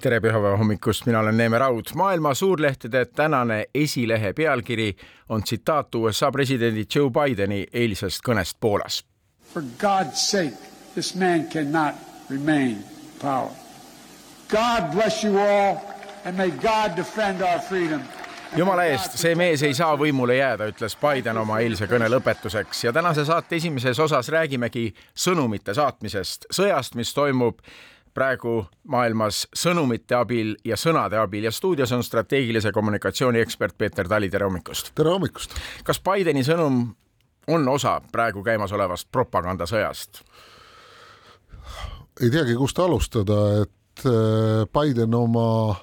Tere pühapäeva hommikust, mina olen Neeme Raud. maailma suurlehtede tänane esilehe pealkiri on tsitaat USA presidendi Joe Bideni eilsest kõnest Poolas. For God's sake, this man cannot remain power. God bless you all and may God defend our freedom. jumala eest, see mees ei saa võimule jääda, ütles Biden oma eilse kõne lõpetuseks ja tänase saate esimeses osas räägimegi sõnumite saatmisest, sõjast, mis toimub praegu maailmas sõnumite abil ja sõnade abil ja stuudios on strateegilise kommunikatsiooni ekspert Peeter Tali, tere hommikust. tere hommikust. kas Bideni sõnum on osa praegu käimasolevast propagandasõjast? ei teagi, kust alustada, et äh, Biden oma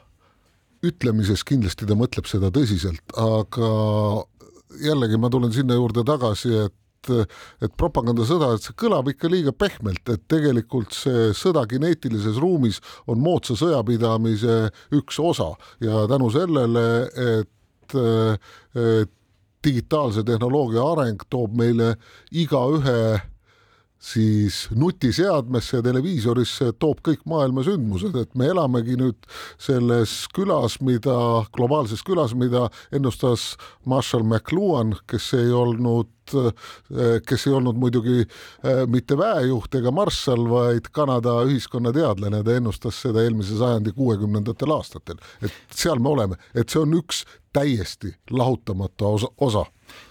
ütlemises kindlasti ta mõtleb seda tõsiselt, aga jällegi ma tulen sinna juurde tagasi, et et, et propagandasõda, et see kõlab ikka liiga pehmelt, et tegelikult see sõda kineetilises ruumis on moodsa sõjapidamise üks osa. Ja tänu sellele, et, et digitaalse tehnoloogia areng toob meile igaühe siis nutiseadmesse ja televiisorisse toob kõik maailma sündmused, et me elamegi nüüd selles külas, mida, globaalses külas, mida ennustas Marshall McLuhan, kes ei olnud kes ei olnud muidugi äh, mitte väejuht ega marssal, vaid Kanada ühiskonnateadlane, ta ennustas seda eelmise sajandi kuuekümnendatel aastatel, et seal me oleme, et see on üks täiesti lahutamatu osa, osa.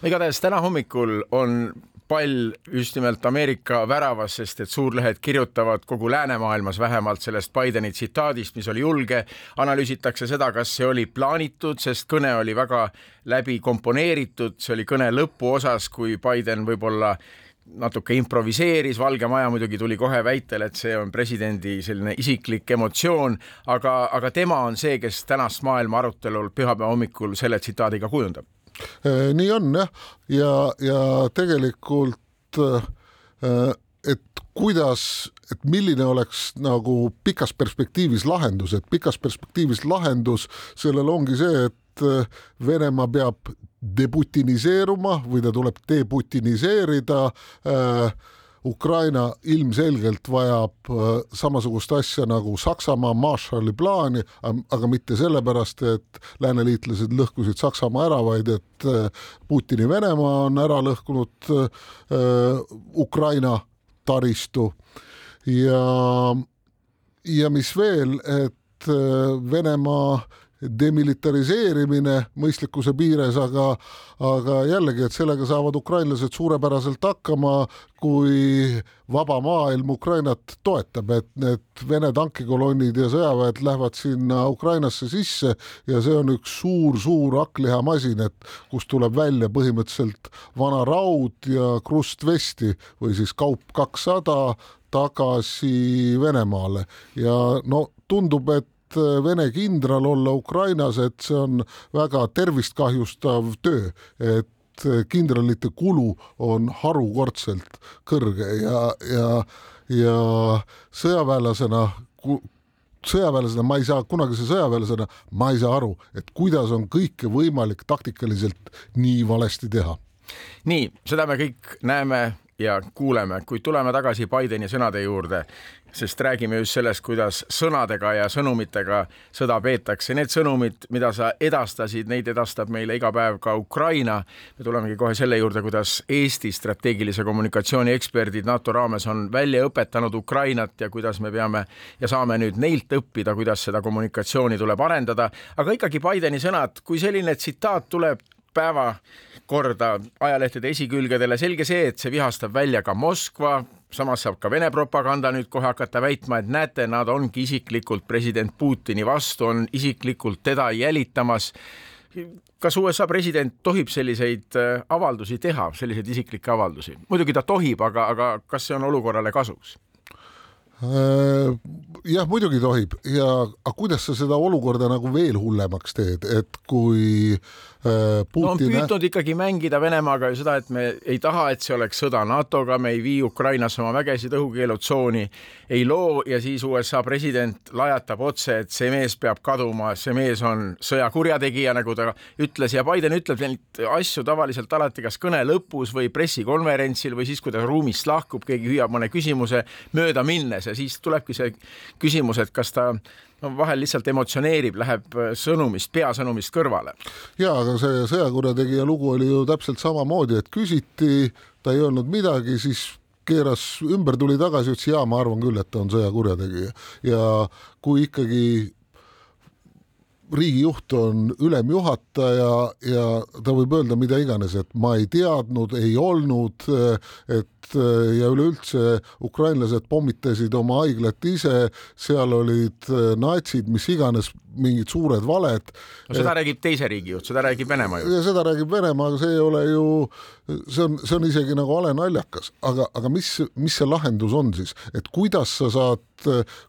igatahes täna hommikul on pall just nimelt Ameerika väravas, sest et suurlehed kirjutavad kogu läänemaailmas vähemalt sellest Bideni tsitaadist, mis oli julge, analüüsitakse seda, kas see oli plaanitud, sest kõne oli väga läbi komponeeritud, see oli kõne lõpuosas, kui Biden võib-olla natuke improviseeris, Valge Maja muidugi tuli kohe väitele, et see on presidendi selline isiklik emotsioon, aga, aga tema on see, kes tänast maailma arutelul pühapäeva hommikul selle tsitaadiga kujundab nii on jah, ja, ja tegelikult äh, et kuidas, et milline oleks nagu pikas perspektiivis lahendus, et pikas perspektiivis lahendus sellel ongi see, et äh, Venemaa peab deputiniseeruma või ta tuleb deputiniseerida äh, Ukraina ilmselgelt vajab äh, samasugust asja nagu Saksamaa Marshalli plaani, aga mitte sellepärast, et lääneliitlased lõhkusid Saksamaa ära, vaid et äh, Putini Venemaa on ära lõhkunud äh, Ukraina taristu. Ja, ja mis veel, et Venemaa demilitariseerimine mõistlikkuse piires, aga, aga jällegi, et sellega saavad ukrainlased suurepäraselt hakkama, kui vaba maailm Ukrainat toetab, et need Vene tankikolonnid ja sõjaväed lähevad sinna Ukrainasse sisse ja see on üks suur-suur hakklihamasin, et kust tuleb välja põhimõtteliselt vana raud ja krustvesti või siis kaup kakssada tagasi Venemaale. Ja no tundub, et Äh, Vene kindral olla Ukrainas, et see on väga tervist kahjustav töö, et äh, kindralite kulu on harukordselt kõrge ja, ja, ja sõjaväelasena sõjaväelasena ma ei saa, kunagise sõjaväelasena ma ei saa aru, et kuidas on kõike võimalik taktikaliselt nii valesti teha. nii, seda me kõik näeme ja kuuleme, kuid tuleme tagasi Bideni sõnade juurde, sest räägime just sellest, kuidas sõnadega ja sõnumitega sõda peetakse. Need sõnumid, mida sa edastasid, neid edastab meile iga päev ka Ukraina. me tulemegi kohe selle juurde, kuidas Eesti strateegilise kommunikatsiooni eksperdid NATO raames on välja õpetanud Ukrainat ja kuidas me peame ja saame nüüd neilt õppida, kuidas seda kommunikatsiooni tuleb arendada. aga ikkagi Bideni sõnad, kui selline tsitaat tuleb päevakorda ajalehtede esikülgedele, selge see, et see vihastab välja ka Moskva, samas saab ka Vene propaganda nüüd kohe hakata väitma, et näete, nad ongi isiklikult president Putini vastu, on isiklikult teda jälitamas. kas USA president tohib selliseid äh, avaldusi teha, selliseid isiklikke avaldusi? muidugi ta tohib, aga, aga kas see on olukorrale kasuks? Äh, jah, muidugi tohib ja aga kuidas sa seda olukorda nagu veel hullemaks teed, et kui Putin no on püüdnud ikkagi mängida Venemaaga ju seda, et me ei taha, et see oleks sõda NATO-ga, me ei vii Ukrainasse oma vägesid õhukeelutsooni, ei loo ja siis USA president lajatab otse, et see mees peab kaduma, see mees on sõjakurjategija, nagu ta ütles ja Biden ütleb neid asju tavaliselt alati kas kõne lõpus või pressikonverentsil või siis, kui ta ruumist lahkub, keegi hüüab mõne küsimuse mööda minnes ja siis tulebki see küsimus, et kas ta no vahel lihtsalt emotsioneerib, läheb äh, sõnumist, peasõnumist kõrvale. ja aga see sõjakurjategija lugu oli ju täpselt samamoodi, et küsiti, ta ei öelnud midagi, siis keeras ümber, tuli tagasi, ütles jaa, ma arvan küll, et ta on sõjakurjategija ja kui ikkagi riigijuht on ülemjuhataja ja ta võib öelda mida iganes, et ma ei teadnud, ei olnud, et ja üleüldse ukrainlased pommitasid oma haiglat ise, seal olid natsid, mis iganes, mingid suured valed. no seda et, räägib teise riigi juht, seda räägib Venemaa juht. ja seda räägib Venemaa, aga see ei ole ju, see on, see on isegi nagu hale naljakas, aga, aga mis, mis see lahendus on siis, et kuidas sa saad,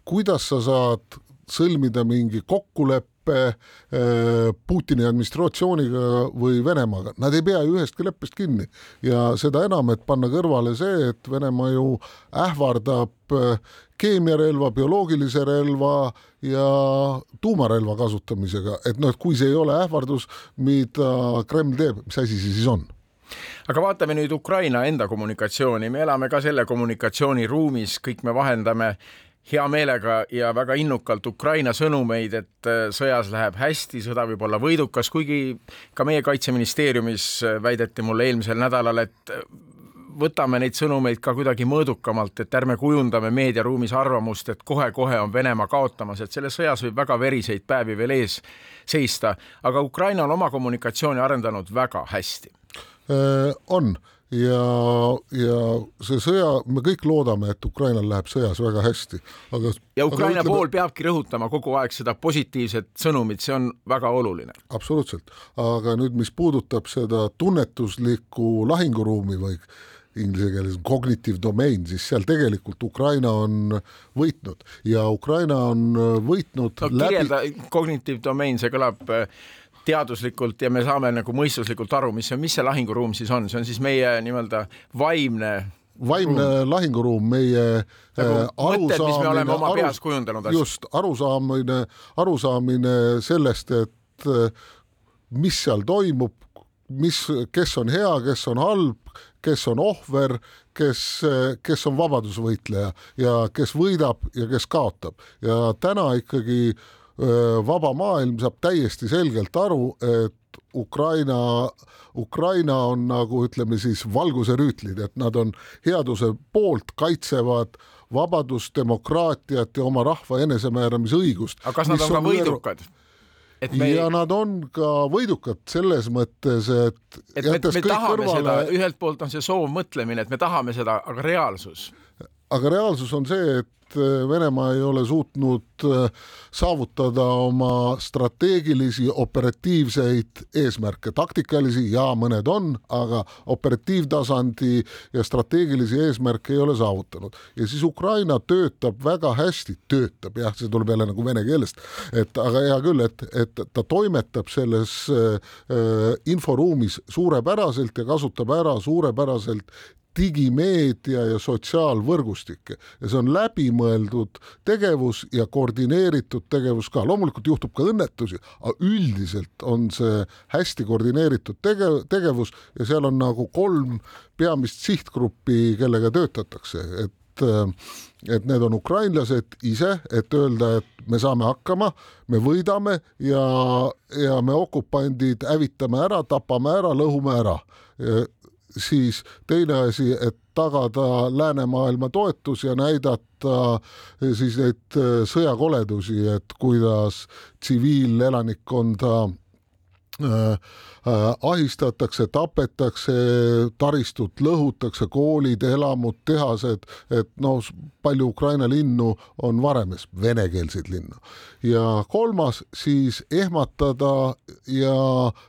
kuidas sa saad sõlmida mingi kokkuleppe, leppe äh, Putini administratsiooniga või Venemaaga, nad ei pea ju ühestki leppest kinni. Ja seda enam, et panna kõrvale see, et Venemaa ju ähvardab äh, keemiarelva, bioloogilise relva ja tuumarelva kasutamisega, et noh, et kui see ei ole ähvardus, mida Kreml teeb, mis asi see siis on? aga vaatame nüüd Ukraina enda kommunikatsiooni, me elame ka selle kommunikatsiooniruumis, kõik me vahendame hea meelega ja väga innukalt Ukraina sõnumeid, et äh, sõjas läheb hästi, sõda võib olla võidukas, kuigi ka meie kaitseministeeriumis äh, väideti mulle eelmisel nädalal, et äh, võtame neid sõnumeid ka kuidagi mõõdukamalt, et ärme kujundame meediaruumis arvamust, et kohe-kohe on Venemaa kaotamas, et selles sõjas võib väga veriseid päevi veel ees seista, aga Ukraina on oma kommunikatsiooni arendanud väga hästi. on ja, ja see sõja, me kõik loodame, et Ukrainal läheb sõjas väga hästi, aga. ja Ukraina aga ütleme, pool peabki rõhutama kogu aeg seda positiivset sõnumit, see on väga oluline. absoluutselt, aga nüüd, mis puudutab seda tunnetuslikku lahinguruumi või inglise keeles cognitive domain, siis seal tegelikult Ukraina on võitnud ja Ukraina on võitnud no, läbi. kirjelda cognitive domain, see kõlab äh, teaduslikult ja me saame nagu mõistuslikult aru, mis mis see lahinguruum siis on, see on siis meie nii-öelda vaimne vaimne ruum. lahinguruum, meie nagu äh, mõtted, mis me oleme oma peas kujundanud. just, arusaamine, arusaamine sellest, et äh, mis seal toimub, mis, kes on hea, kes on halb, kes on ohver, kes, kes on vabadusvõitleja ja kes võidab ja kes kaotab ja täna ikkagi äh, vaba maailm saab täiesti selgelt aru, et Ukraina, Ukraina on nagu ütleme siis valguserüütlid, et nad on headuse poolt, kaitsevad vabadust, demokraatiat ja oma rahva enesemääramisõigust. aga kas nad on ka võidukad? me ja nad on ka võidukad selles mõttes, et et me, me tahame kõrvale... seda, ühelt poolt on see soovmõtlemine, et me tahame seda, aga reaalsus? aga reaalsus on see, et Eh, Venemaa ei ole suutnud eh, saavutada oma strateegilisi operatiivseid eesmärke, taktikalisi ja mõned on, aga operatiivtasandi ja strateegilisi eesmärke ei ole saavutanud. ja siis Ukraina töötab väga hästi, töötab jah, see tuleb jälle nagu vene keelest, et aga hea küll, et, et ta toimetab selles äh, inforuumis suurepäraselt ja kasutab ära suurepäraselt digimeedia ja sotsiaalvõrgustikke ja see on läbimõeldud tegevus ja koordineeritud tegevus ka, loomulikult juhtub ka õnnetusi, aga üldiselt on see hästi koordineeritud tege-, tegevus ja seal on nagu kolm peamist sihtgruppi, kellega töötatakse, et et need on ukrainlased ise, et öelda, et me saame hakkama, me võidame ja, ja me okupandid hävitame ära, tapame ära, lõhume ära siis teine asi, et tagada läänemaailma toetus ja näidata siis neid sõjakoledusi, et kuidas tsiviilelanikkonda Äh, äh, ahistatakse, tapetakse, taristut lõhutakse, koolid, elamud, tehased, et noh, palju Ukraina linnu on varemes, venekeelseid linnu. ja kolmas siis ehmatada ja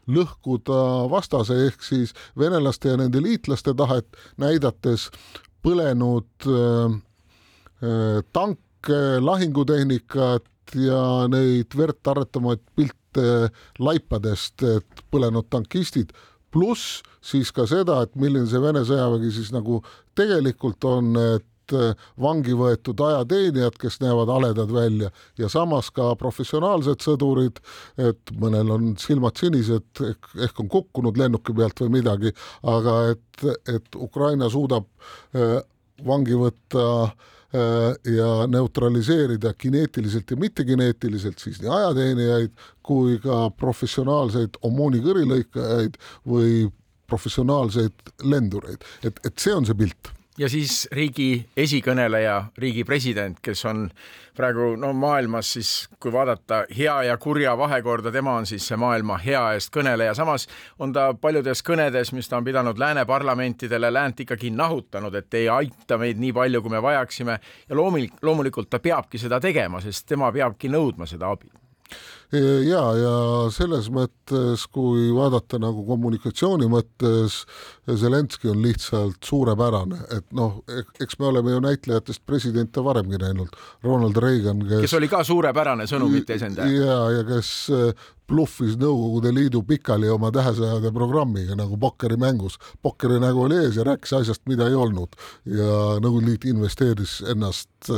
lõhkuda vastase ehk siis venelaste ja nende liitlaste tahet, näidates põlenud äh, tanke, lahingutehnikat ja neid verd arretamaid pilte laipadest, et põlenud tankistid, pluss siis ka seda, et milline see Vene sõjavägi siis nagu tegelikult on, et vangi võetud ajateenijad, kes näevad haledad välja ja samas ka professionaalsed sõdurid, et mõnel on silmad sinised, ehk on kukkunud lennuki pealt või midagi, aga et, et Ukraina suudab vangi võtta äh, Äh, ja neutraliseerida kineetiliselt ja mittekineetiliselt siis nii ajateenijaid kui ka professionaalseid omooni-kõrilõikajaid või professionaalseid lendureid, et, et see on see pilt ja siis riigi esikõneleja, riigi president, kes on praegu no maailmas siis, kui vaadata hea ja kurja vahekorda, tema on siis see maailma hea eest kõneleja, samas on ta paljudes kõnedes, mis ta on pidanud lääne parlamentidele, läänt ikkagi nahutanud, et ei aita meid nii palju, kui me vajaksime. Ja loomulikult, loomulikult ta peabki seda tegema, sest tema peabki nõudma seda abi ja, ja selles mõttes, kui vaadata nagu kommunikatsiooni mõttes, Zelenskõi on lihtsalt suurepärane, et noh, eks me oleme ju näitlejatest presidente varemgi näinud, Ronald Reagan, kes kes oli ka suurepärane sõnumite esindaja. ja, ja kes bluffis Nõukogude Liidu pikali oma tähesõjade programmiga nagu pokkerimängus. pokkeri nägu oli ees ja rääkis asjast, mida ei olnud ja Nõukogude Liit investeeris ennast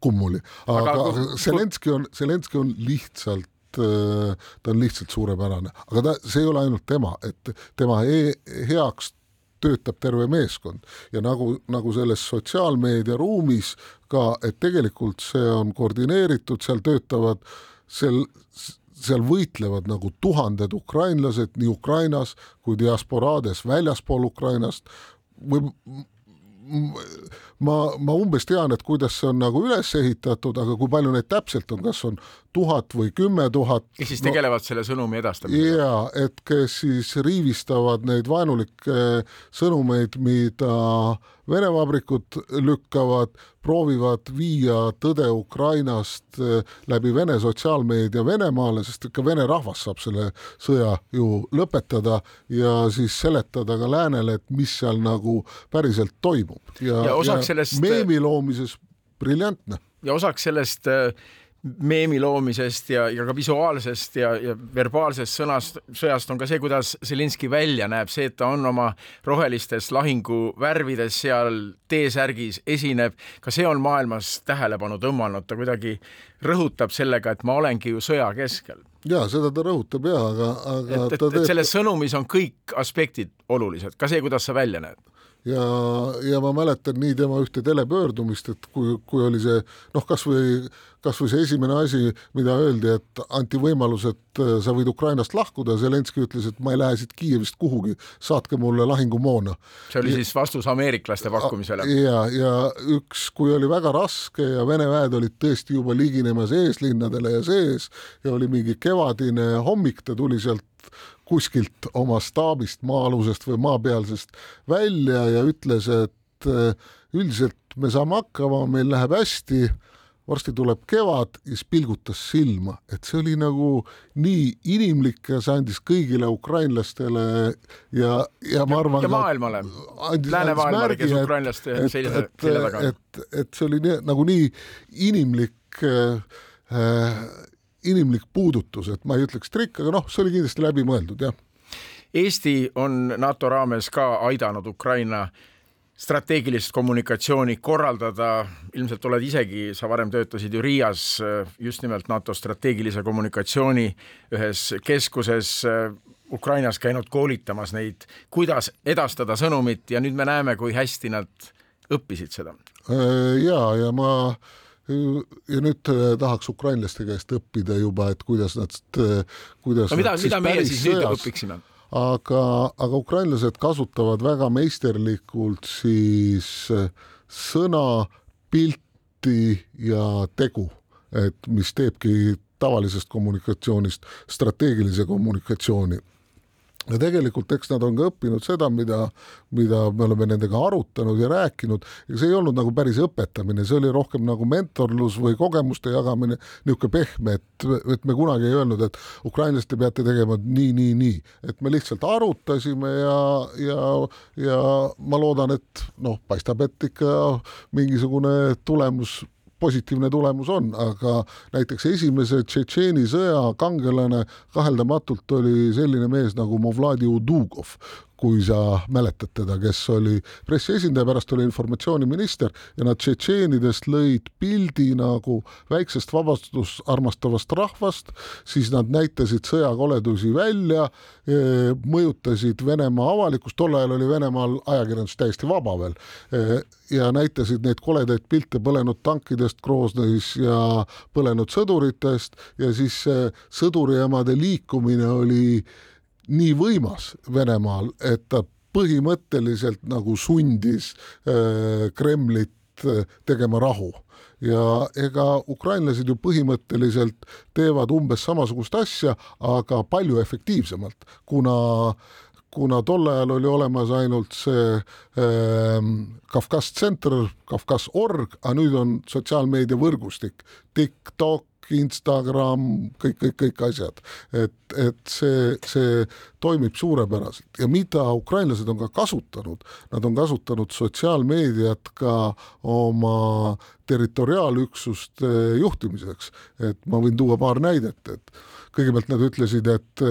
kummuli. aga, aga Zelenskõi on, Zelenskõi on lihtsalt Äh, ta on lihtsalt suurepärane, aga ta, see ei ole ainult tema, et tema e heaks töötab terve meeskond. Ja nagu, nagu selles sotsiaalmeedia ruumis ka, et tegelikult see on koordineeritud, seal töötavad, seal, seal võitlevad nagu tuhanded ukrainlased nii Ukrainas kui diasporaades väljaspool Ukrainast. Või ma, ma umbes tean, et kuidas see on nagu üles ehitatud, aga kui palju neid täpselt on, kas on tuhat või kümme tuhat. kes siis tegelevad no, selle sõnumi edastamisega? ja et kes siis riivistavad neid vaenulikke sõnumeid, mida Vene vabrikud lükkavad, proovivad viia tõde Ukrainast eh, läbi Vene sotsiaalmeedia Venemaale, sest ikka Vene rahvas saab selle sõja ju lõpetada ja siis seletada ka läänele, et mis seal nagu päriselt toimub. ja, ja, ja sellest... meemi loomises briljantne. ja osaks sellest äh meemi loomisest ja, ja ka visuaalsest ja, ja verbaalsest sõnast, sõjast on ka see, kuidas Zelinski välja näeb, see, et ta on oma rohelistes lahinguvärvides seal T-särgis esineb, ka see on maailmas tähelepanu tõmmanud, ta kuidagi rõhutab sellega, et ma olengi ju sõja keskel. ja seda ta rõhutab ja, aga, aga et, et, teeb... et selles sõnumis on kõik aspektid olulised, ka see, kuidas sa välja näed ja, ja ma mäletan nii tema ühte telepöördumist, et kui, kui oli see noh, kasvõi kasvõi see esimene asi, mida öeldi, et anti võimalus, et äh, sa võid Ukrainast lahkuda, Zelenskõi ütles, et ma ei lähe siit Kiievist kuhugi, saatke mulle lahingumoona. see oli ja, siis vastus ameeriklaste pakkumisele? ja, ja üks, kui oli väga raske ja Vene väed olid tõesti juba liginemas eeslinnadele ja sees ja oli mingi kevadine hommik, ta tuli sealt kuskilt oma staabist, maa-alusest või maapealsest välja ja ütles, et äh, üldiselt me saame hakkama, meil läheb hästi varsti tuleb kevad ja siis pilgutas silma, et see oli nagu nii inimlik ja see andis kõigile ukrainlastele ja, ja ma arvan. ja maailmale, läänemaailmale, kes ukrainlaste selja taga. et, et see oli nii, nagu nii inimlik äh, inimlik puudutus, et ma ei ütleks trikk, aga noh, see oli kindlasti läbimõeldud, jah. Eesti on NATO raames ka aidanud Ukraina äh, strateegilist kommunikatsiooni korraldada, ilmselt oled isegi, sa varem töötasid ju Riias just nimelt NATO strateegilise kommunikatsiooni ühes keskuses Ukrainas käinud koolitamas neid, kuidas edastada sõnumit ja nüüd me näeme, kui hästi nad õppisid seda. ja, ja ma ja nüüd tahaks ukrainlaste käest õppida juba, et kuidas nad, kuidas no mida, mida meie siis nüüd õpiksime? aga, aga ukrainlased kasutavad väga meisterlikult siis eh, sõna, pilti ja tegu, et mis teebki tavalisest kommunikatsioonist strateegilise kommunikatsiooni. Ja tegelikult eks nad on ka õppinud seda, mida, mida me oleme nendega arutanud ja rääkinud, ega see ei olnud nagu päris õpetamine, see oli rohkem nagu mentorlus või kogemuste jagamine, niisugune pehme, et, et me kunagi ei öelnud, et ukrainlased, te peate tegema nii, nii, nii, et me lihtsalt arutasime ja, ja, ja ma loodan, et noh, paistab, et ikka mingisugune tulemus positiivne tulemus on, aga näiteks esimese Tšetšeeni sõja kangelane kaheldamatult oli selline mees nagu Movladi Udugov, kui sa mäletad teda, kes oli pressiesindaja, pärast oli informatsiooniminister ja nad tšetšeenidest lõid pildi nagu väiksest vabastust armastavast rahvast, siis nad näitasid sõjakoledusi välja, e, mõjutasid Venemaa avalikkust, tol ajal oli Venemaal ajakirjandus täiesti vaba veel, e, ja näitasid neid koledaid pilte põlenud tankidest Groznõis ja põlenud sõduritest ja siis sõduriemade liikumine oli nii võimas Venemaal, et ta põhimõtteliselt nagu sundis äh, Kremlit äh, tegema rahu. Ja ega ukrainlased ju põhimõtteliselt teevad umbes samasugust asja, aga palju efektiivsemalt, kuna kuna tol ajal oli olemas ainult see äh, Kafkas Center, Kafkas org, aga nüüd on sotsiaalmeedia võrgustik, TikTok, Instagram, kõik, kõik, kõik asjad, et, et see, see toimib suurepäraselt. Ja mida ukrainlased on ka kasutanud, nad on kasutanud sotsiaalmeediat ka oma territoriaalüksuste juhtimiseks, et ma võin tuua paar näidet, et kõigepealt nad ütlesid, et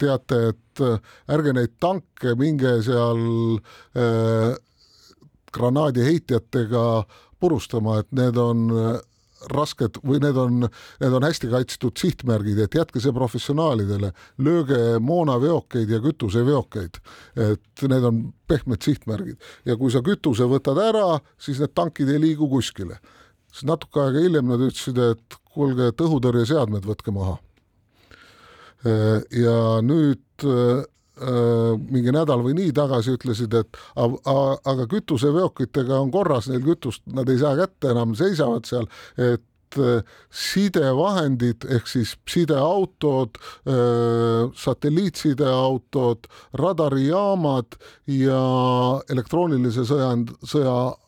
teate, et ärge neid tanke minge seal äh, granaadiheitjatega purustama, et need on rasked või need on, need on hästi kaitstud sihtmärgid, et jätke see professionaalidele, lööge moonaveokeid ja kütuseveokeid, et need on pehmed sihtmärgid ja kui sa kütuse võtad ära, siis need tankid ei liigu kuskile. siis natuke aega hiljem nad ütlesid, et kuulge, et õhutõrjeseadmed võtke maha. ja nüüd mingi nädal või nii tagasi ütlesid, et aga kütuseveokitega on korras, neil kütust nad ei saa kätte enam, seisavad seal, et äh, sidevahendid ehk siis sideautod, äh, satelliitsideautod, radarijaamad ja elektroonilise sõja, sõja Äh,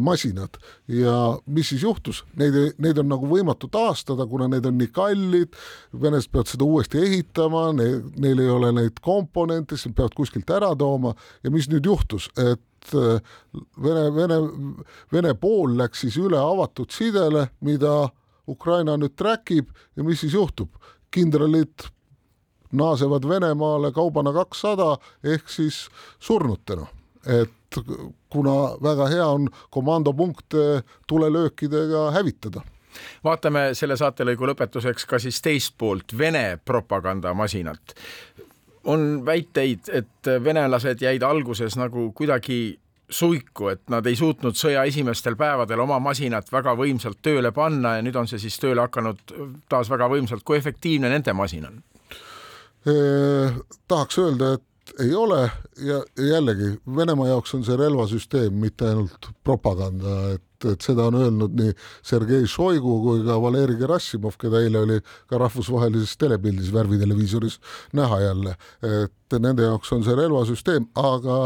masinad. Ja mis siis juhtus, neid, neid on nagu võimatu taastada, kuna need on nii kallid, venelased peavad seda uuesti ehitama, neil ei ole neid komponente, siis nad peavad kuskilt ära tooma. Ja mis nüüd juhtus, et äh, Vene, Vene, Vene pool läks siis üle avatud sidele, mida Ukraina nüüd track ib ja mis siis juhtub, kindralid naasevad Venemaale kaubana kakssada ehk siis surnutena, et kuna väga hea on komandopunkte tulelöökidega hävitada vaatame selle saatelõigu lõpetuseks ka siis teist poolt, Vene propagandamasinat. on väiteid, et venelased jäid alguses nagu kuidagi suiku, et nad ei suutnud sõja esimestel päevadel oma masinat väga võimsalt tööle panna ja nüüd on see siis tööle hakanud taas väga võimsalt. kui efektiivne nende masin on eh,? tahaks öelda, et ei ole ja jällegi Venemaa jaoks on see relvasüsteem, mitte ainult propaganda, et, et seda on öelnud nii Sergei Šoigu kui ka Valeri Gerassimov, keda eile oli ka rahvusvahelises telepildis värviteleviisoris näha jälle, et nende jaoks on see relvasüsteem, aga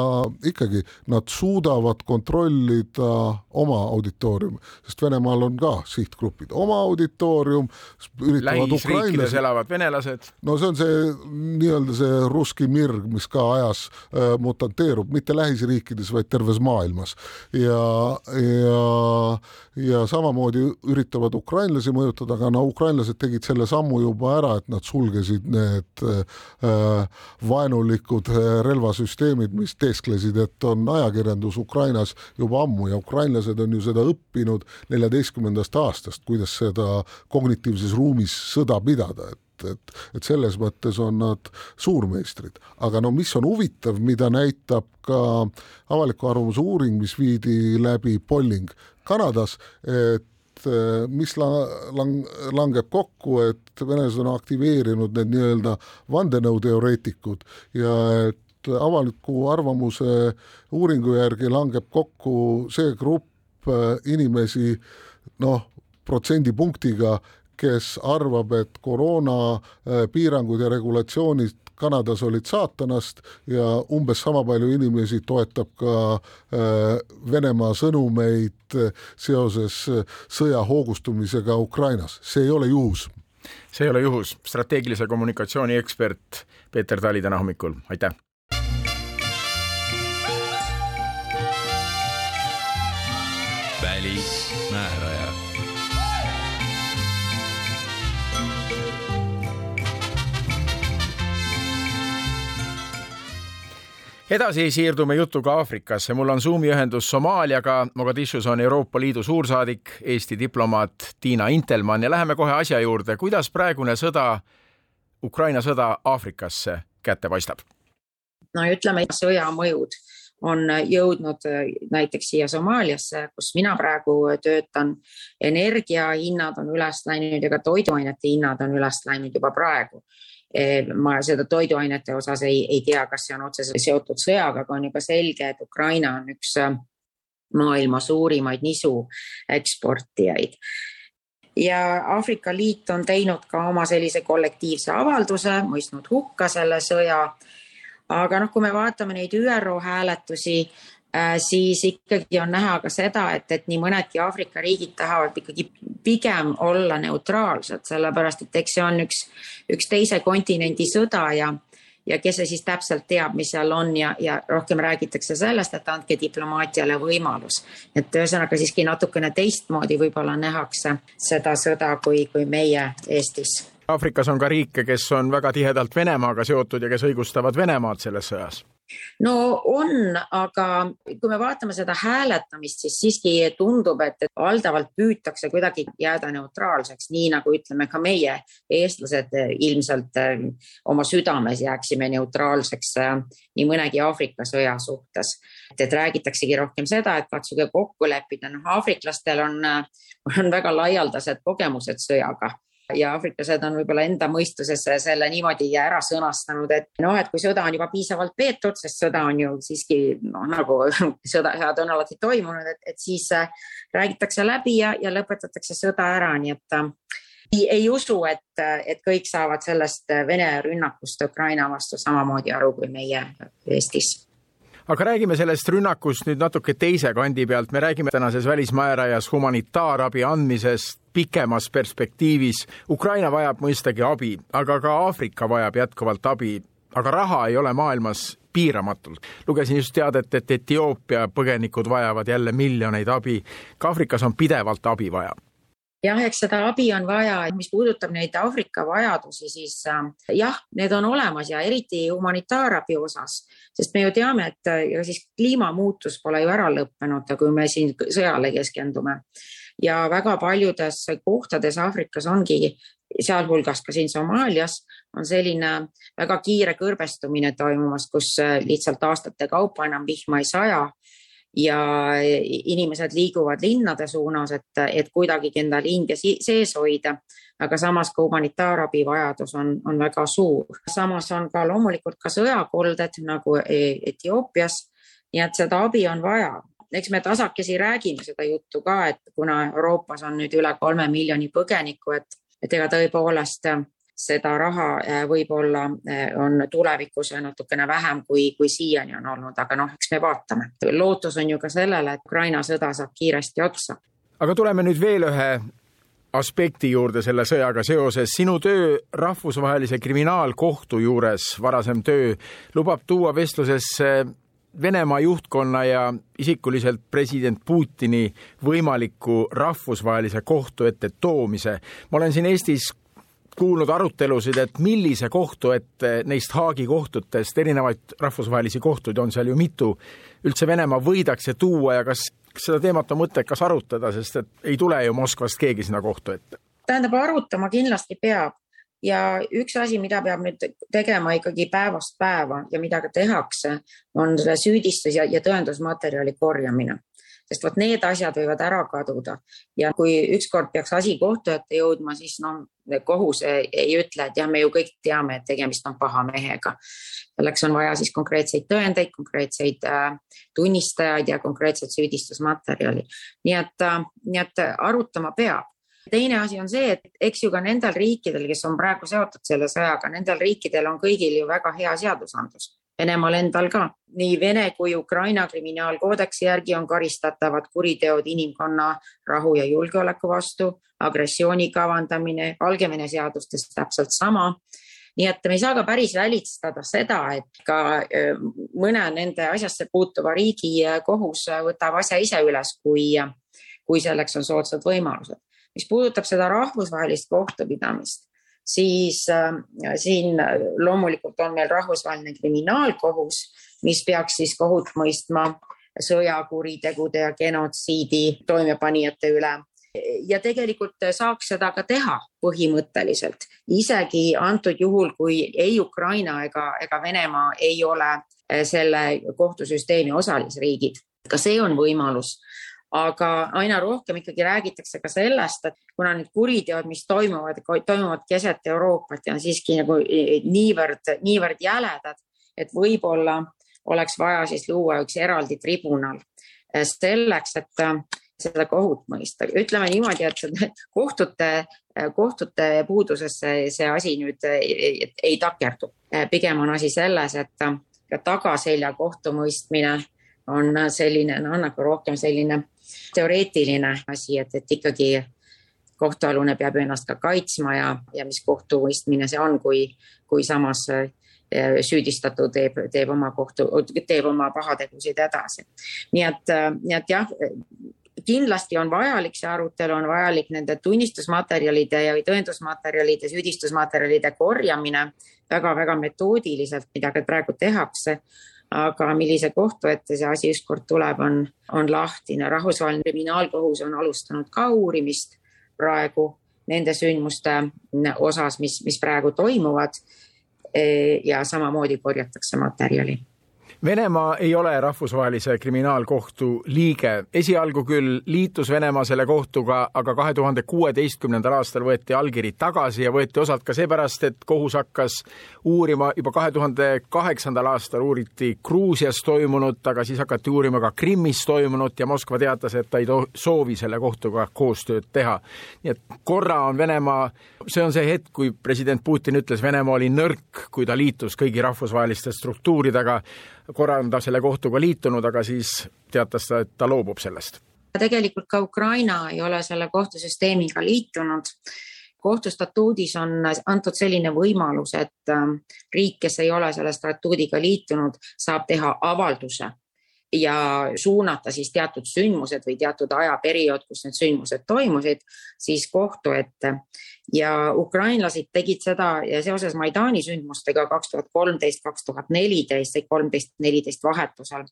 ikkagi nad suudavad kontrollida oma auditooriumi, sest Venemaal on ka sihtgrupid, oma auditoorium. lähisriikides elavad venelased. no see on see nii-öelda see russki mirg, mis ka ajas äh, mutanteerub, mitte lähisriikides, vaid terves maailmas ja, ja, ja samamoodi üritavad ukrainlasi mõjutada, aga no ukrainlased tegid selle sammu juba ära, et nad sulgesid need äh, vaenu vaenulikud eh, relvasüsteemid, mis teesklesid, et on ajakirjandus Ukrainas juba ammu ja ukrainlased on ju seda õppinud neljateistkümnendast aastast, kuidas seda kognitiivses ruumis sõda pidada, et et, et selles mõttes on nad suurmeistrid, aga no mis on huvitav, mida näitab ka avaliku arvamuse uuring, mis viidi läbi Polling Kanadas, et et mis la-, lang-, langeb kokku, et venelased on aktiveerinud need nii-öelda vandenõuteoreetikud ja et avaliku arvamuse uuringu järgi langeb kokku see grupp äh, inimesi noh, protsendipunktiga, kes arvab, et koroonapiirangud äh, ja regulatsioonid Kanadas olid saatanast ja umbes sama palju inimesi toetab ka Venemaa sõnumeid seoses sõja hoogustumisega Ukrainas, see ei ole juhus. See ei ole juhus, strateegilise kommunikatsiooni ekspert Peeter Tali täna hommikul, aitäh. välismääraja edasi siirdume jutuga Aafrikasse. mul on Zoomi ühendus Somaaliaga. Mogadishus on Euroopa Liidu suursaadik, Eesti diplomaat Tiina Intelmann ja läheme kohe asja juurde. kuidas praegune sõda, Ukraina sõda Aafrikasse kätte paistab? no ütleme, sõja mõjud on jõudnud näiteks siia Somaaliasse, kus mina praegu töötan. energiahinnad on üles läinud ja ka toiduainete hinnad on üles läinud juba praegu ma seda toiduainete osas ei, ei tea, kas see on otseselt seotud sõjaga, aga on juba selge, et Ukraina on üks äh, maailma suurimaid nisu eksportijaid ja Aafrika Liit on teinud ka oma sellise kollektiivse avalduse, mõistnud hukka selle sõja. aga noh, kui me vaatame neid ÜRO hääletusi, siis ikkagi on näha ka seda, et, et nii mõnedki Aafrika riigid tahavad ikkagi pigem olla neutraalsed, sellepärast et eks see on üks, üks teise kontinendi sõda ja, ja kes see siis täpselt teab, mis seal on ja, ja rohkem räägitakse sellest, et andke diplomaatiale võimalus. et ühesõnaga siiski natukene teistmoodi võib-olla nähakse seda sõda, kui, kui meie Eestis Aafrikas on ka riike, kes on väga tihedalt Venemaaga seotud ja kes õigustavad Venemaad selles sõjas no on, aga kui me vaatame seda hääletamist, siis siiski tundub, et, valdavalt püütakse kuidagi jääda neutraalseks, nii nagu ütleme ka meie, eestlased ilmselt eh, oma südames jääksime neutraalseks eh, nii mõnegi Aafrika sõja suhtes. et räägitaksegi rohkem seda, et katsuge kokku leppida, noh, aafriklastel on, eh, on väga laialdased kogemused sõjaga ja aafriklased on võib-olla enda mõistuses selle niimoodi ära sõnastanud, et noh, et kui sõda on juba piisavalt peetud, sest sõda on ju siiski noh, nagu sõda, sõjad on alati toimunud, et, et siis äh, räägitakse läbi ja, ja lõpetatakse sõda ära, nii et äh, ei, ei usu, et, et kõik saavad sellest Vene rünnakust Ukraina vastu samamoodi aru kui meie Eestis. Aga räägime sellest rünnakust nüüd natuke teise kandi pealt, me räägime tänases välismäärajas humanitaarabi andmisest pikemas perspektiivis. Ukraina vajab mõistagi abi, aga ka Aafrika vajab jätkuvalt abi, aga raha ei ole maailmas piiramatult. lugesin just teadet, et Etioopia põgenikud vajavad jälle miljoneid abi. ka Aafrikas on pidevalt abi vaja jah, eks seda abi on vaja, mis puudutab neid Aafrika vajadusi, siis äh, jah, need on olemas ja eriti humanitaarabi osas, sest me ju teame, et ega äh, siis kliimamuutus pole ju ära lõppenud, kui me siin sõjale keskendume. Ja väga paljudes kohtades Aafrikas ongi, sealhulgas ka siin Somaalias, on selline väga kiire kõrbestumine toimumas, kus äh, lihtsalt aastate kaupa enam vihma ei saja ja inimesed liiguvad linnade suunas, et, et kuidagigi endal hinge sees hoida. aga samas ka humanitaarabi vajadus on, on väga suur. samas on ka loomulikult ka sõjakolded nagu e-, Etioopias. nii et seda abi on vaja eks me tasakesi räägime seda juttu ka, et kuna Euroopas on nüüd üle kolme miljoni põgeniku, et, et ega tõepoolest seda raha äh, võib-olla äh, on tulevikus natukene vähem, kui, kui siiani on olnud, aga noh, eks me vaatame. lootus on ju ka sellele, et Ukraina sõda saab kiiresti otsa. aga tuleme nüüd veel ühe aspekti juurde selle sõjaga seoses. sinu töö rahvusvahelise kriminaalkohtu juures, varasem töö, lubab tuua vestlusesse Venemaa juhtkonna ja isikuliselt president Putini võimaliku rahvusvahelise kohtu ette toomise. ma olen siin Eestis kuulnud arutelusid, et millise kohtu ette neist Haagi kohtutest, erinevaid rahvusvahelisi kohtuid on seal ju mitu, üldse Venemaa võidakse tuua ja kas seda teemat on mõttekas arutada, sest et ei tule ju Moskvast keegi sinna kohtu ette? tähendab, arutama kindlasti peab ja üks asi, mida peab nüüd tegema ikkagi päevast päeva ja mida ka tehakse, on selle süüdistus ja, ja tõendusmaterjali korjamine sest vot need asjad võivad ära kaduda ja kui ükskord peaks asi kohtu ette jõudma, siis noh, kohus ei, ei ütle, et jah, me ju kõik teame, et tegemist on paha mehega. selleks on vaja siis konkreetseid tõendeid, konkreetseid äh, tunnistajaid ja konkreetset süüdistusmaterjali. nii et äh,, nii et arutama peab teine asi on see, et eks ju ka nendel riikidel, kes on praegu seotud selle sõjaga, nendel riikidel on kõigil ju väga hea seadusandlus. Venemaal endal ka. nii Vene kui Ukraina kriminaalkoodeksi järgi on karistatavad kuriteod inimkonna rahu ja julgeoleku vastu, agressiooni kavandamine, Valgevene seadustes täpselt sama nii et me ei saa ka päris välistada seda, et ka mõne nende asjasse puutuva riigi kohus võtab asja ise üles, kui, kui selleks on soodsad võimalused. Mis puudutab seda rahvusvahelist kohtupidamist, siis äh, siin loomulikult on meil rahvusvaheline kriminaalkohus, mis peaks siis kohut mõistma sõjakuritegude ja genotsiidi toimepanijate üle. Ja tegelikult saaks seda ka teha põhimõtteliselt, isegi antud juhul, kui ei Ukraina ega, ega Venemaa ei ole eh, selle kohtusüsteemi osalisriigid. ka see on võimalus aga aina rohkem ikkagi räägitakse ka sellest, et kuna need kuriteod, mis toimuvad, toimuvad keset Euroopat ja on siiski nagu eh, niivõrd, niivõrd jäledad, et võib-olla oleks vaja siis luua üks eraldi tribunal selleks, et seda kohut mõista. ütleme niimoodi, et kohtute, kohtute puudusesse see asi nüüd ei, ei takerdu. pigem on asi selles, et ka tagaselja kohtumõistmine on selline, no nagu rohkem selline teoreetiline asi, et, et ikkagi kohtualune peab ennast ka kaitsma ja, ja mis kohtumõistmine see on, kui, kui samas süüdistatu teeb, teeb oma kohtu, teeb oma pahategusid edasi. nii et, nii et jah, kindlasti on vajalik see arutelu, on vajalik nende tunnistusmaterjalide ja tõendusmaterjalide, süüdistusmaterjalide korjamine väga-väga metoodiliselt, mida ka praegu tehakse. Aga millise kohtu ette see asi ükskord tuleb, on, on lahtine. rahvusvaheline kriminaalkohus on alustanud ka uurimist praegu nende sündmuste osas, mis, mis praegu toimuvad. ja samamoodi korjatakse materjali Venemaa ei ole rahvusvahelise kriminaalkohtu liige. esialgu küll liitus Venemaa selle kohtuga, aga kahe tuhande kuueteistkümnendal aastal võeti allkiri tagasi ja võeti osalt ka seepärast, et kohus hakkas uurima juba kahe tuhande kaheksandal aastal uuriti Gruusias toimunut, aga siis hakati uurima ka Krimmis toimunut ja Moskva teatas, et ta ei soovi selle kohtuga koostööd teha. nii et korra on Venemaa, see on see hetk, kui president Putin ütles, Venemaa oli nõrk, kui ta liitus kõigi rahvusvaheliste struktuuridega korra on ta selle kohtuga liitunud, aga siis teatas ta, et ta loobub sellest. tegelikult ka Ukraina ei ole selle kohtusüsteemiga liitunud. kohtu statuudis on antud selline võimalus, et ähm, riik, kes ei ole selle statuudiga liitunud, saab teha avalduse ja suunata siis teatud sündmused või teatud ajaperiood, kus need sündmused toimusid, siis kohtu ette. Ja ukrainlased tegid seda ja seoses Maidani sündmustega kaks tuhat kolmteist, kaks tuhat neliteist, kolmteist, neliteist vahetusel.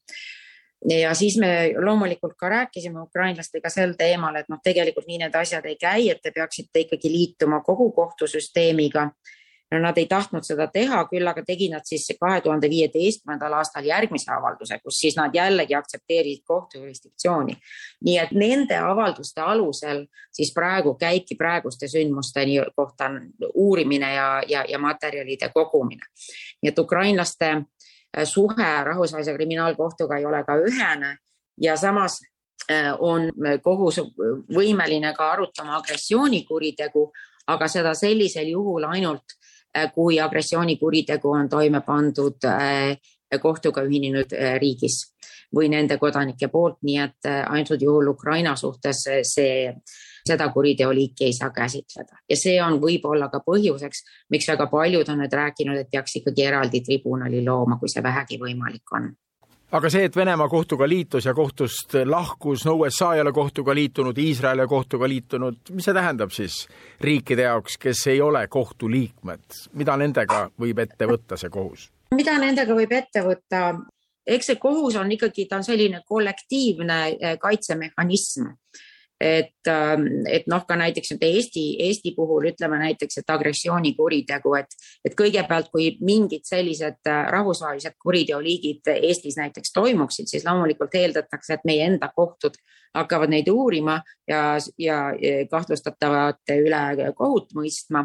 Ja siis me loomulikult ka rääkisime ukrainlastega sel teemal, et noh, tegelikult nii need asjad ei käi, et te peaksite ikkagi liituma kogu kohtusüsteemiga no nad ei tahtnud seda teha, küll aga tegid nad siis kahe tuhande viieteistkümnendal aastal järgmise avalduse, kus siis nad jällegi aktsepteerisid kohtu jurisdiktsiooni. nii et nende avalduste alusel siis praegu käibki praeguste sündmuste kohta uurimine ja, ja, ja materjalide kogumine. nii et ukrainlaste äh, suhe rahvusvahelise kriminaalkohtuga ei ole ka ühene ja samas äh, on kohus võimeline ka arutama agressioonikuritegu, aga seda sellisel juhul ainult Äh, kui agressioonikuritegu on toime pandud äh, kohtuga ühinenud äh, riigis või nende kodanike poolt, nii et antud juhul Ukraina suhtes see, seda kuriteoliiki ei saa käsitleda. Ja see on võib-olla ka põhjuseks, miks väga paljud on nüüd rääkinud, et peaks ikkagi eraldi tribunali looma, kui see vähegi võimalik on aga see, et Venemaa kohtuga liitus ja kohtust lahkus, no USA ei ole kohtuga liitunud, Iisrael ei ole kohtuga liitunud, mis see tähendab siis riikide jaoks, kes ei ole kohtu liikmed, mida nendega võib ette võtta, see kohus? mida nendega võib ette võtta? eks see kohus on ikkagi, ta on selline kollektiivne eh, kaitsemehhanism et, ähm, et noh, ka näiteks nüüd Eesti, Eesti puhul ütleme näiteks, et agressioonikuritegu, et, et kõigepealt, kui mingid sellised äh, rahvusvahelised kuriteoliigid Eestis näiteks toimuksid, siis loomulikult eeldatakse, et meie enda kohtud hakkavad neid uurima ja, ja kahtlustatavate üle kohut mõistma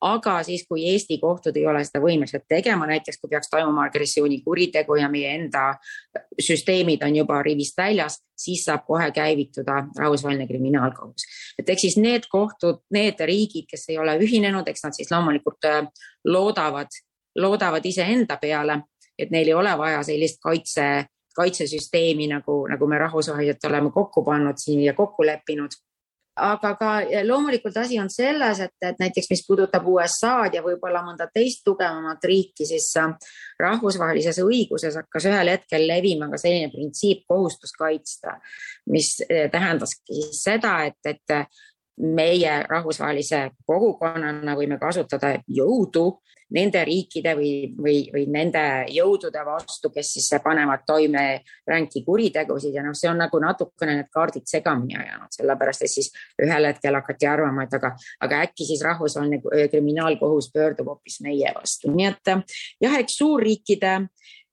aga siis, kui Eesti kohtud ei ole seda võimelised tegema, näiteks kui peaks toimuma agressioonikuritegu ja meie enda süsteemid on juba rivist väljas, siis saab kohe käivituda rahvusvaheline kriminaalkohus. et eks siis need kohtud, need riigid, kes ei ole ühinenud, eks nad siis loomulikult äh, loodavad, loodavad iseenda peale, et neil ei ole vaja sellist kaitse, kaitsesüsteemi nagu, nagu me rahvusvaheliselt oleme kokku pannud siin ja kokku leppinud aga ka loomulikult asi on selles, et, et näiteks mis puudutab USA-d ja võib-olla mõnda teist tugevamat riiki, siis äh, rahvusvahelises õiguses hakkas ühel hetkel levima ka selline printsiip kohustus kaitsta, mis äh, tähendaski siis seda, et, et meie rahvusvahelise kogukonnana võime kasutada jõudu nende riikide või, või, või nende jõudude vastu, kes siis panevad toime ränki kuritegusid ja noh, see on nagu natukene need kaardid segamini ajanud, sellepärast et siis ühel hetkel hakati arvama, et aga, aga äkki siis rahvusvaheline kriminaalkohus pöördub hoopis meie vastu, nii et jah, eks suurriikide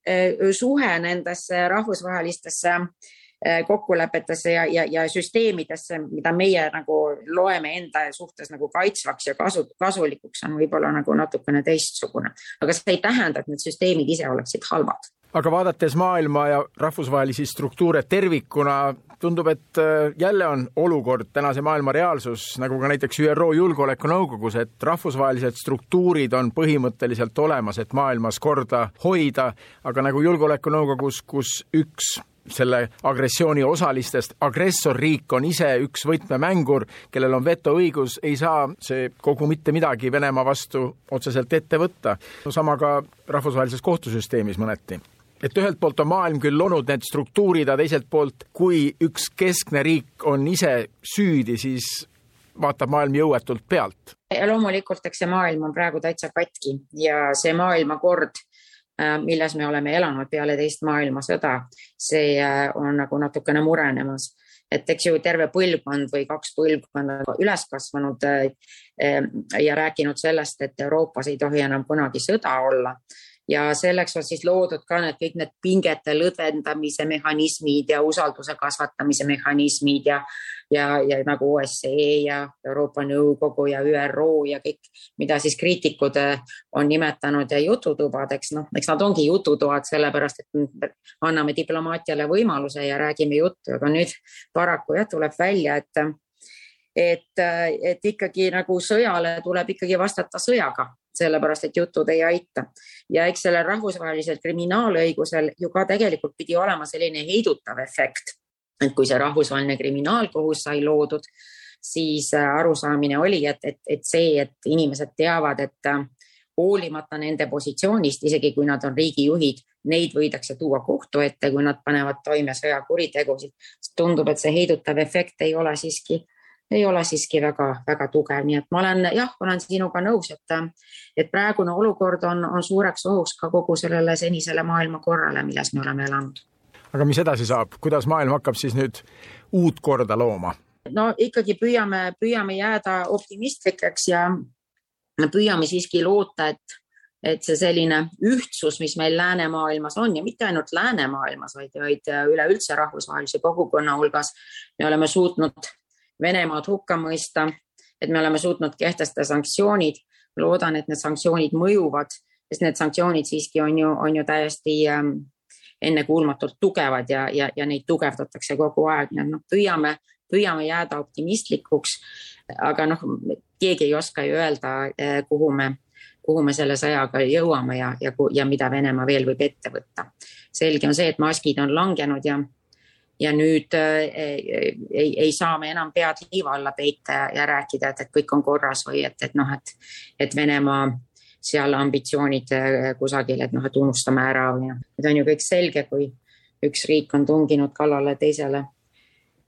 eh, suhe nendesse rahvusvahelistesse Äh, kokkulepetesse ja, ja, ja süsteemidesse, mida meie nagu loeme enda suhtes nagu kaitsvaks ja kasu, kasulikuks, on võib-olla nagu natukene teistsugune. aga see ei tähenda, et need süsteemid ise oleksid halvad aga vaadates maailma ja rahvusvahelisi struktuure tervikuna, tundub, et äh, jälle on olukord, tänase maailma reaalsus, nagu ka näiteks ÜRO Julgeolekunõukogus, et rahvusvahelised struktuurid on põhimõtteliselt olemas, et maailmas korda hoida, aga nagu Julgeolekunõukogus, kus üks selle agressiooni osalistest agressorriik on ise üks võtmemängur, kellel on vetoõigus, ei saa see kogu mitte midagi Venemaa vastu otseselt ette võtta. sama ka rahvusvahelises kohtusüsteemis mõneti et ühelt poolt on maailm küll loonud need struktuurid, aga teiselt poolt, kui üks keskne riik on ise süüdi, siis vaatab maailm jõuetult pealt. loomulikult, eks see maailm on praegu täitsa katki ja see maailmakord milles me oleme elanud peale teist maailmasõda, see äh, on nagu natukene murenemas. et eks ju terve põlvkond või kaks põlvkonda üles kasvanud äh, ja rääkinud sellest, et Euroopas ei tohi enam kunagi sõda olla ja selleks on siis loodud ka need kõik need pingete lõdvendamise mehhanismid ja usalduse kasvatamise mehhanismid ja, ja, ja nagu OSCE ja Euroopa Nõukogu ja ÜRO ja kõik, mida siis kriitikud eh, on nimetanud jututubadeks, noh, eks nad ongi jututoad, sellepärast et anname diplomaatiale võimaluse ja räägime juttu, aga nüüd paraku jah, tuleb välja, et et, et ikkagi nagu sõjale tuleb ikkagi vastata sõjaga sellepärast et jutud ei aita. ja eks sellel rahvusvahelisel kriminaalõigusel ju ka tegelikult pidi olema selline heidutav efekt, et kui see rahvusvaheline kriminaalkohus sai loodud, siis äh, arusaamine oli, et, et, et see, et inimesed teavad, et äh, hoolimata nende positsioonist, isegi kui nad on riigijuhid, neid võidakse tuua kohtu ette, kui nad panevad toime sõjakuritegusid. tundub, et see heidutav efekt ei ole siiski ei ole siiski väga-väga tugev, nii et ma olen jah, olen sinuga nõus, et, et praegune olukord on, on suureks ohuks ka kogu sellele senisele maailmakorrale, milles me oleme elanud. aga mis edasi saab, kuidas maailm hakkab siis nüüd uut korda looma? no ikkagi püüame, püüame jääda optimistlikeks ja püüame siiski loota, et, et see selline ühtsus, mis meil läänemaailmas on ja mitte ainult läänemaailmas, vaid, vaid üleüldse rahvusvahelise kogukonna hulgas, me oleme suutnud Venemaad hukka mõista, et me oleme suutnud kehtestada sanktsioonid. loodan, et need sanktsioonid mõjuvad, sest need sanktsioonid siiski on ju, on ju täiesti ähm, ennekuulmatult tugevad ja, ja, ja neid tugevdatakse kogu aeg, nii et noh, püüame, püüame jääda optimistlikuks. aga noh, keegi ei oska ju öelda, äh, kuhu me, kuhu me selle sõjaga jõuame ja, ja, ja mida Venemaa veel võib ette võtta. selge on see, et maskid on langenud ja ja nüüd äh, ei, ei saa me enam pead liiva alla peita ja, ja rääkida, et, et kõik on korras või et, et noh, et, et Venemaa seal ambitsioonid äh, kusagil, et noh, et unustame ära või noh, need on ju kõik selge, kui üks riik on tunginud kallale teisele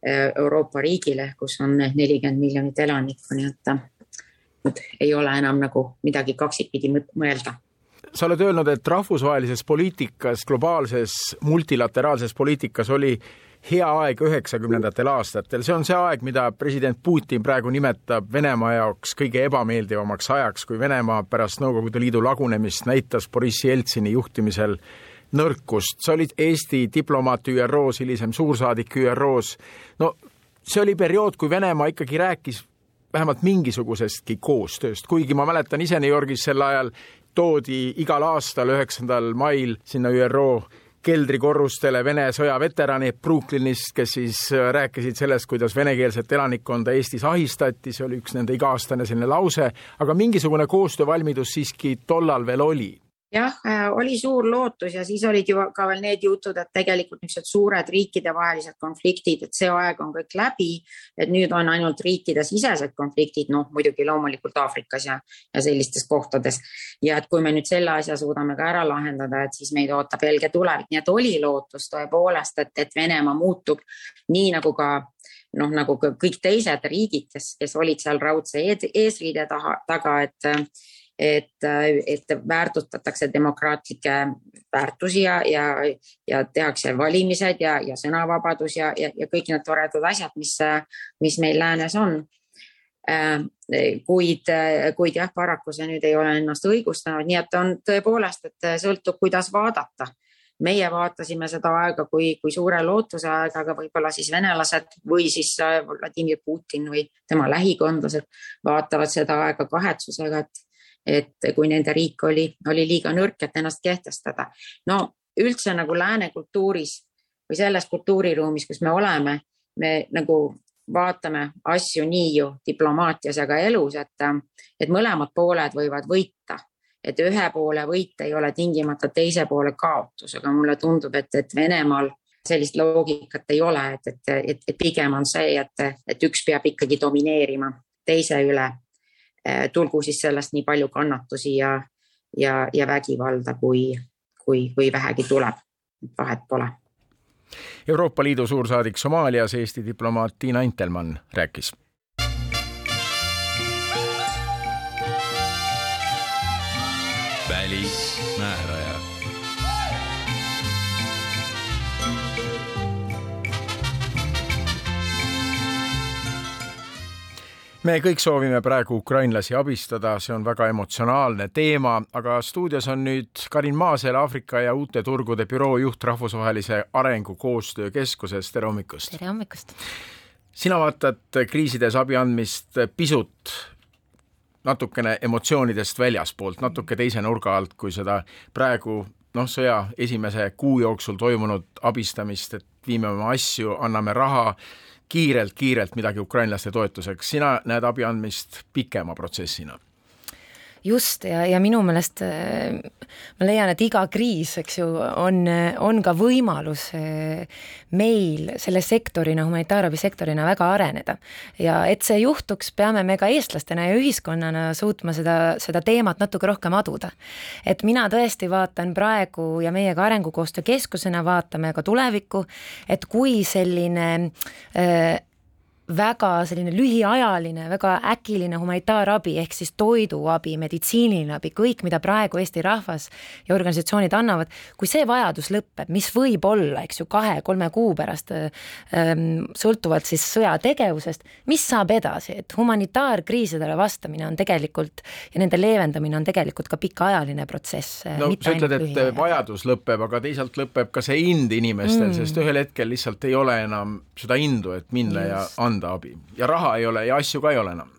Euroopa riigile, kus on nelikümmend miljonit elanikku, nii et nüüd ei ole enam nagu midagi kaksikpidi mõelda. Sa oled öelnud, et rahvusvahelises poliitikas, globaalses multilateraalses poliitikas oli hea aeg üheksakümnendatel aastatel, see on see aeg, mida president Putin praegu nimetab Venemaa jaoks kõige ebameeldivamaks ajaks, kui Venemaa pärast Nõukogude Liidu lagunemist näitas Boriss Jeltsini juhtimisel nõrkust, sa olid Eesti diplomaat ÜRO-s, hilisem suursaadik ÜRO-s. no see oli periood, kui Venemaa ikkagi rääkis vähemalt mingisugusestki koostööst, kuigi ma mäletan ise New Yorgis sel ajal toodi igal aastal üheksandal mail sinna ÜRO keldrikorrustele Vene sõjaveteranid Brooklynist, kes siis äh, rääkisid sellest, kuidas venekeelset elanikkonda Eestis ahistati, see oli üks nende iga-aastane selline lause, aga mingisugune koostöövalmidus siiski tollal veel oli jah, äh, oli suur lootus ja siis olid ju ka veel need jutud, et tegelikult niisugused suured riikidevahelised konfliktid, et see aeg on kõik läbi, et nüüd on ainult riikidesisesed konfliktid, noh muidugi loomulikult Aafrikas ja, ja sellistes kohtades. ja et kui me nüüd selle asja suudame ka ära lahendada, et siis meid ootab helge tulevik, nii et oli lootus tõepoolest, et, et Venemaa muutub nii nagu ka noh, nagu ka kõik teised riigid, kes, kes olid seal raudse eesriide taha, taga, et et, et väärtustatakse demokraatlikke väärtusi ja, ja, ja tehakse valimised ja, ja sõnavabadus ja, ja, ja kõik need toredad asjad, mis, mis meil läänes on. kuid, kuid jah, paraku see nüüd ei ole ennast õigustanud, nii et on tõepoolest, et sõltub, kuidas vaadata meie vaatasime seda aega kui, kui suure lootuse aega, aga võib-olla siis venelased või siis Vladimir Putin või tema lähikondlased vaatavad seda aega kahetsusega, et, et kui nende riik oli, oli liiga nõrk, et ennast kehtestada. no üldse nagu lääne kultuuris või selles kultuuriruumis, kus me oleme, me nagu vaatame asju nii ju diplomaatias ja ka elus, et, et mõlemad pooled võivad võita, et ühe poole võit ei ole tingimata teise poole kaotus, aga mulle tundub, et, et Venemaal sellist loogikat ei ole, et, et, et, et pigem on see, et, et üks peab ikkagi domineerima teise üle tulgu siis sellest nii palju kannatusi ja, ja, ja vägivalda, kui, kui, kui vähegi tuleb, vahet pole. Euroopa Liidu suursaadik Somaalias, Eesti diplomaat Tiina Intelmann rääkis välismääraja me kõik soovime praegu ukrainlasi abistada, see on väga emotsionaalne teema, aga stuudios on nüüd Karin Maasel, Aafrika ja uute turgude büroo juht Rahvusvahelise Arengukoostöö Keskuses, tere hommikust! tere hommikust! sina vaatad kriisides abi andmist pisut natukene emotsioonidest väljaspoolt, natuke teise nurga alt, kui seda praegu noh, sõja esimese kuu jooksul toimunud abistamist, et viime oma asju, anname raha kiirelt-kiirelt midagi ukrainlaste toetuseks, sina näed abi andmist pikema protsessina just, ja, ja minu meelest äh, ma leian, et iga kriis, eks ju, on, on ka võimalus äh, meil selle sektorina, humanitaarabisektorina väga areneda. ja et see juhtuks, peame me ka eestlastena ja ühiskonnana suutma seda, seda teemat natuke rohkem aduda. et mina tõesti vaatan praegu ja meie ka Arengukoostöö Keskusena vaatame ka tulevikku, et kui selline äh, väga selline lühiajaline, väga äkiline humanitaarabi ehk siis toiduabi, meditsiiniline abi, kõik, mida praegu Eesti rahvas ja organisatsioonid annavad, kui see vajadus lõpeb, mis võib olla, eks ju, kahe-kolme kuu pärast ähm,, sõltuvalt siis sõjategevusest, mis saab edasi, et humanitaarkriisidele vastamine on tegelikult ja nende leevendamine on tegelikult ka pikaajaline protsess. no sa ütled, et lühiajaline. vajadus lõpeb, aga teisalt lõpeb ka see ind inimestel mm., sest ühel hetkel lihtsalt ei ole enam seda indu, et minna Just. ja anda anda abi. Ja raha ei ole ja asju ka ei ole enam.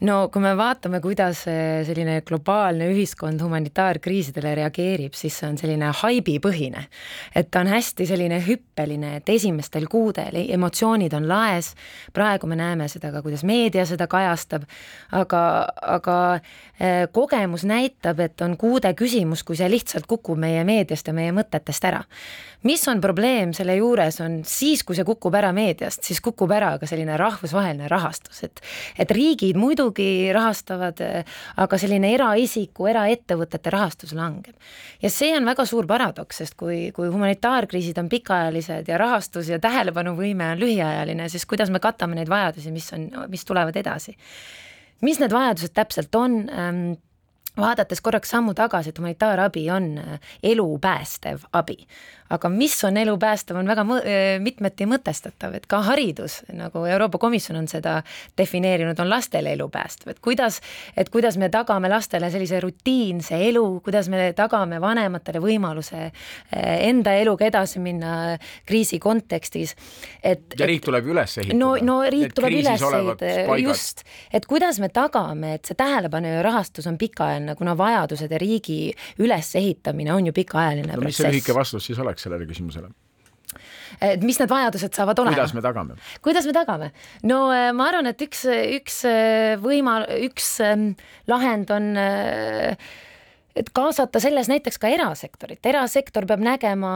No kui me vaatame, kuidas selline globaalne ühiskond humanitaarkriisidele reageerib, siis see on selline haibipõhine. et ta on hästi selline hüppeline, et esimestel kuudel emotsioonid on laes, praegu me näeme seda ka, kuidas meedia seda kajastab, aga, aga kogemus näitab, et on kuude küsimus, kui see lihtsalt kukub meie meediast ja meie mõtetest ära. mis on probleem selle juures, on siis, kui see kukub ära meediast, siis kukub ära ka selline rahvusvaheline rahastus, et, et riigid muidu muidugi rahastavad, aga selline eraisiku, eraettevõtete rahastus langeb. ja see on väga suur paradoks, sest kui, kui humanitaarkriisid on pikaajalised ja rahastus ja tähelepanuvõime on lühiajaline, siis kuidas me katame neid vajadusi, mis on, mis tulevad edasi. Mis need vajadused täpselt on ähm,? vaadates korraks sammu tagasi, et humanitaarabi on elu päästev abi, aga mis on elu päästev, on väga mitmeti mõtestatav, et ka haridus, nagu Euroopa Komisjon on seda defineerinud, on lastele elu päästev, et kuidas, et kuidas me tagame lastele sellise rutiinse elu, kuidas me tagame vanematele võimaluse eh, enda eluga edasi minna kriisi kontekstis, et ja riik tuleb üles ehitada. no, no riik tuleb üles ehitada, just, et kuidas me tagame, et see tähelepanu ja rahastus on pikaajaline, kuna vajadused ja riigi ülesehitamine on ju pikaajaline no, protsess. mis see lühike vastus siis oleks? Vastaks sellele küsimusele? et mis need vajadused saavad olema? kuidas me tagame? kuidas me tagame? no äh, ma arvan, et üks, üks äh, võima-, üks ähm, lahend on äh, et kaasata selles näiteks ka erasektorit, erasektor peab nägema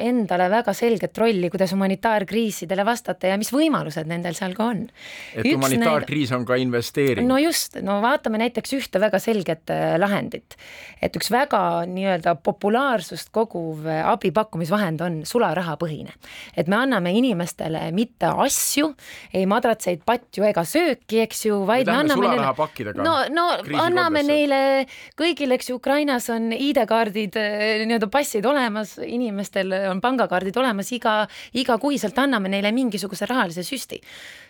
endale väga selget rolli, kuidas humanitaarkriisidele vastata ja mis võimalused nendel seal ka on. et üks humanitaarkriis on ka investeering. no just, no vaatame näiteks ühte väga selget äh, lahendit, et üks väga nii-öelda populaarsust koguv äh, abi pakkumisvahend on sularahapõhine. et me anname inimestele mitte asju, ei madratseid, patju ega sööki, eks ju, vaid me anname neile, no, no anname neile kõigile, eks ju, Ukrainas on ID-kaardid, eh, nii-öelda passid olemas, inimestel on pangakaardid olemas, iga, igakuiselt anname neile mingisuguse rahalise süsti.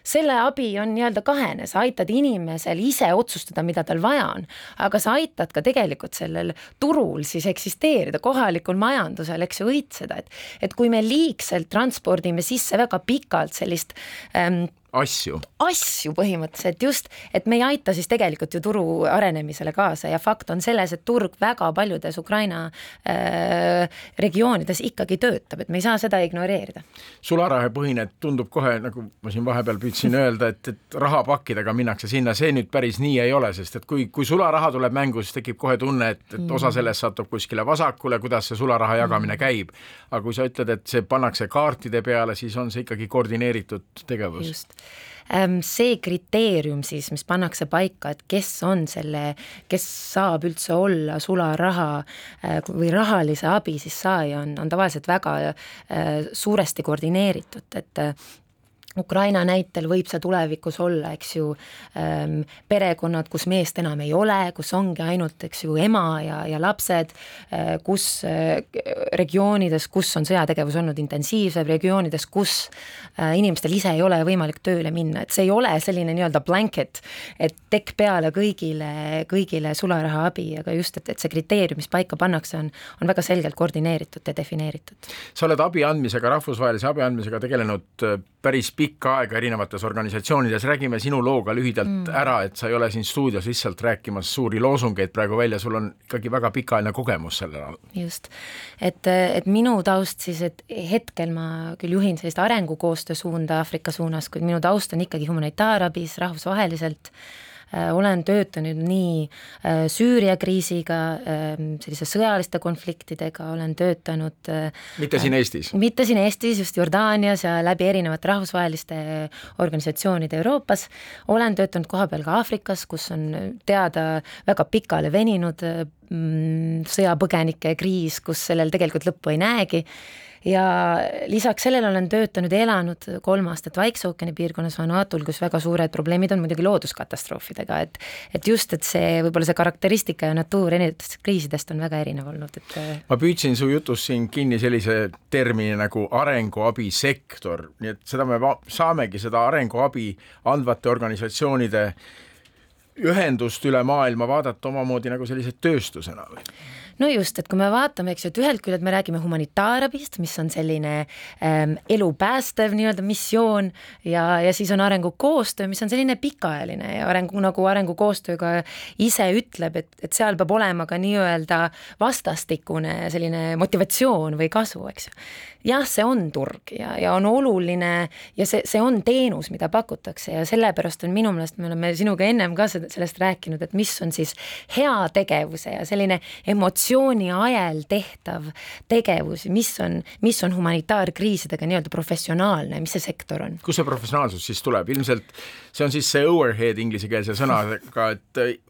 selle abi on nii-öelda kahene, sa aitad inimesel ise otsustada, mida tal vaja on, aga sa aitad ka tegelikult sellel turul siis eksisteerida, kohalikul majandusel, eks ju, õitseda, et et kui me liigselt transpordime sisse väga pikalt sellist ähm, asju. asju põhimõtteliselt just, et me ei aita siis tegelikult ju turu arenemisele kaasa ja fakt on selles, et turg väga paljudes Ukraina äh, regioonides ikkagi töötab, et me ei saa seda ignoreerida. sularahapõhine tundub kohe, nagu ma siin vahepeal püüdsin öelda, et, et rahapakkidega minnakse sinna, see nüüd päris nii ei ole, sest et kui, kui sularaha tuleb mängu, siis tekib kohe tunne, et, et osa mm. sellest satub kuskile vasakule, kuidas see sularaha jagamine mm. käib. aga kui sa ütled, et see pannakse kaartide peale, siis on see ikkagi koordineeritud tegevus. just see kriteerium siis, mis pannakse paika, et kes on selle, kes saab üldse olla sularaha äh, või rahalise abi siis saaja, on, on tavaliselt väga äh, suuresti koordineeritud, et Ukraina näitel võib see tulevikus olla, eks ju ähm,, perekonnad, kus meest enam ei ole, kus ongi ainult, eks ju, ema ja, ja lapsed äh,, kus äh, regioonides, kus on sõjategevus olnud intensiivsem, regioonides, kus äh, inimestel ise ei ole võimalik tööle minna, et see ei ole selline nii-öelda blanket, et tekk peale kõigile, kõigile sularaha abi, aga just, et, et see kriteerium, mis paika pannakse, on, on väga selgelt koordineeritud ja defineeritud. sa oled abi andmisega, rahvusvahelise abi andmisega tegelenud äh, päris pikka aega erinevates organisatsioonides, räägime sinu looga lühidalt mm. ära, et sa ei ole siin stuudios lihtsalt rääkimas suuri loosungeid praegu välja, sul on ikkagi väga pikaajaline kogemus sellel alal. just, et, et minu taust siis, et hetkel ma küll juhin sellist arengukoostöö suunda Aafrika suunas, kuid minu taust on ikkagi humanitaarabis rahvusvaheliselt Äh, olen töötanud nii äh, Süüria kriisiga, ähm, sellise sõjaliste konfliktidega, olen töötanud äh, mitte siin Eestis? mitte siin Eestis, just Jordaanias ja läbi erinevate rahvusvaheliste organisatsioonide Euroopas, olen töötanud kohapeal ka Aafrikas, kus on teada väga pikale veninud mm, sõjapõgenike kriis, kus sellel tegelikult lõppu ei näegi ja lisaks sellele olen töötanud elanud kolm aastat Vaikse ookeani piirkonnas Vanuatul, kus väga suured probleemid on muidugi looduskatastroofidega, et et just, et see võib-olla see karakteristika ja natuur erinevatest kriisidest on väga erinev olnud, et ma püüdsin su jutust siin kinni sellise termini nagu arenguabisektor, nii et seda me saamegi, seda arenguabi andvate organisatsioonide ühendust üle maailma vaadata omamoodi nagu sellise tööstusena või? No just, et kui me vaatame, eks ju, et ühelt küljelt me räägime humanitaarabist, mis on selline ähm, elu päästev nii-öelda missioon ja, ja siis on arengukoostöö, mis on selline pikaajaline ja arengu, nagu arengukoostööga ise ütleb, et, et seal peab olema ka nii-öelda vastastikune selline motivatsioon või kasu, eks ju jah, see on turg ja, ja on oluline ja see, see on teenus, mida pakutakse ja sellepärast on minu meelest, me oleme sinuga ennem ka sellest rääkinud, et mis on siis heategevuse ja selline emotsiooni ajel tehtav tegevus, mis on, mis on humanitaarkriisidega nii-öelda professionaalne, mis see sektor on? kust see professionaalsus siis tuleb, ilmselt see on siis see overhead inglisekeelse sõnaga, et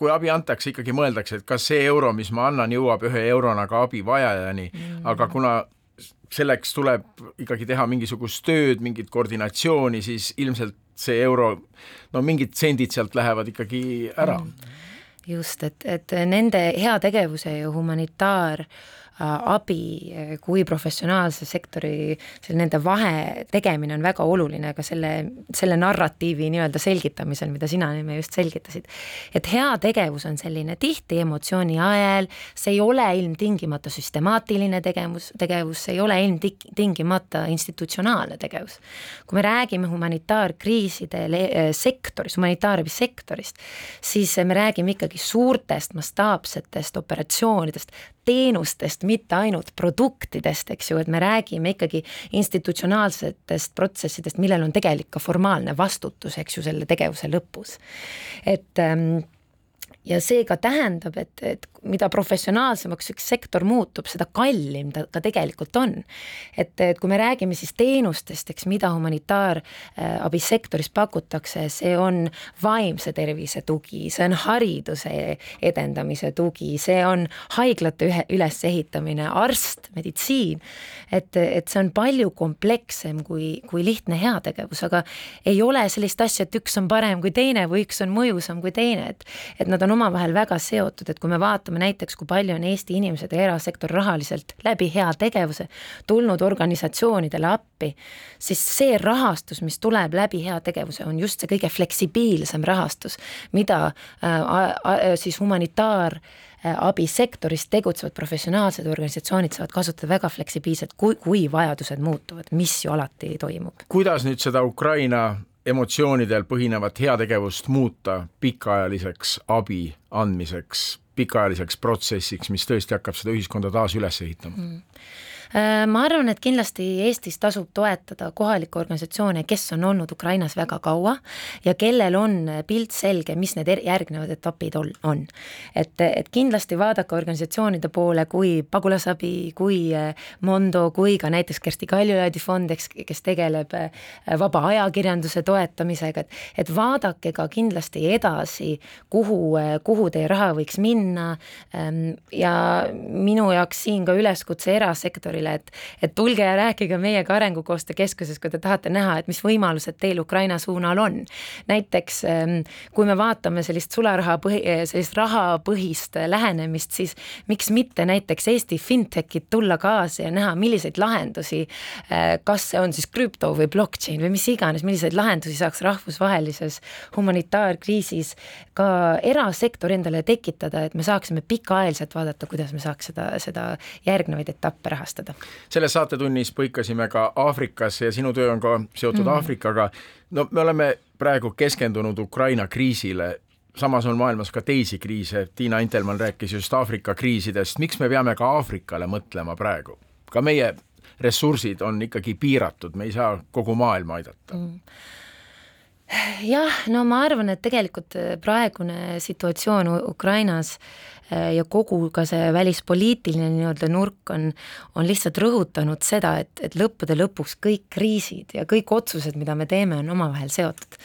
kui abi antakse, ikkagi mõeldakse, et kas see euro, mis ma annan, jõuab ühe eurona ka abivajajani mm., aga kuna selleks tuleb ikkagi teha mingisugust tööd, mingit koordinatsiooni, siis ilmselt see euro, no mingid sendid sealt lähevad ikkagi ära. Mm. Just, et, et nende heategevuse ja humanitaar äh, abi äh, kui professionaalse sektori, selle nende vahe tegemine on väga oluline ka selle, selle narratiivi nii-öelda selgitamisel, mida sina enne just selgitasid. et heategevus on selline tihti emotsiooni ajel, see ei ole ilmtingimata süstemaatiline tegevus, tegevus, see ei ole ilmtingimata institutsionaalne tegevus. kui me räägime humanitaarkriiside äh, sektoris, humanitaarabisektorist, siis me räägime ikkagi suurtest mastaapsetest operatsioonidest, teenustest, mitte ainult produktidest, eks ju, et me räägime ikkagi institutsionaalsetest protsessidest, millel on tegelikult ka formaalne vastutus, eks ju, selle tegevuse lõpus. et ähm, ja see ka tähendab, et, et mida professionaalsemaks üks sektor muutub, seda kallim ta ka tegelikult on. et, et kui me räägime siis teenustest, eks mida humanitaarabisektoris pakutakse, see on vaimse tervise tugi, see on hariduse edendamise tugi, see on haiglate ühe, ülesehitamine, arst, meditsiin, et, et see on palju komplekssem kui, kui lihtne heategevus, aga ei ole sellist asja, et üks on parem kui teine või üks on mõjusam kui teine, et et nad on omavahel väga seotud, et kui me vaatame näiteks, kui palju on Eesti inimesed ja erasektor rahaliselt läbi heategevuse tulnud organisatsioonidele appi, siis see rahastus, mis tuleb läbi heategevuse, on just see kõige fleksibiilsem rahastus, mida äh, siis humanitaar abisektoris tegutsevad professionaalsed organisatsioonid saavad kasutada väga fleksibiilselt, kui, kui vajadused muutuvad, mis ju alati toimub. kuidas nüüd seda Ukraina emotsioonidel põhinevat heategevust muuta pikaajaliseks abi andmiseks, pikaajaliseks protsessiks, mis tõesti hakkab seda ühiskonda taas üles ehitama mm.? Äh, ma arvan, et kindlasti Eestis tasub toetada kohalikke organisatsioone, kes on olnud Ukrainas väga kaua ja kellel on pilt selge, mis need järgnevad etapid on. et, et kindlasti vaadake organisatsioonide poole kui Pagulasabi, kui äh, Mondo, kui ka näiteks Kersti Kaljulaidi fond, eks, kes tegeleb äh, vaba ajakirjanduse toetamisega, et et vaadake ka kindlasti edasi, kuhu, kuhu teie raha võiks minna ähm, ja minu jaoks siin ka üleskutse erasektorile, Ukrainale, et et tulge ja rääkige meiega Arengukoostöö Keskuses, kui te tahate näha, et mis võimalused teil Ukraina suunal on. näiteks ähm, kui me vaatame sellist sularaha põhi, sellist rahapõhist lähenemist, siis miks mitte näiteks Eesti fintech'id tulla kaasa ja näha, milliseid lahendusi, äh, kas see on siis krüpto või blockchain või mis iganes, milliseid lahendusi saaks rahvusvahelises humanitaarkriisis ka erasektor endale tekitada, et me saaksime pikaajaliselt vaadata, kuidas me saaks seda, seda järgnevaid etappe rahastada saada. selles saatetunnis põikasime ka Aafrikas ja sinu töö on ka seotud mm. Aafrikaga. no me oleme praegu keskendunud Ukraina kriisile samas on maailmas ka teisi kriise, Tiina Intelmann rääkis just Aafrika kriisidest, miks me peame ka Aafrikale mõtlema praegu? ka meie ressursid on ikkagi piiratud, me ei saa kogu maailma aidata mm jah, no ma arvan, et tegelikult praegune situatsioon Ukrainas ja kogu ka see välispoliitiline nii-öelda nurk on, on lihtsalt rõhutanud seda, et, et lõppude lõpuks kõik kriisid ja kõik otsused, mida me teeme, on omavahel seotud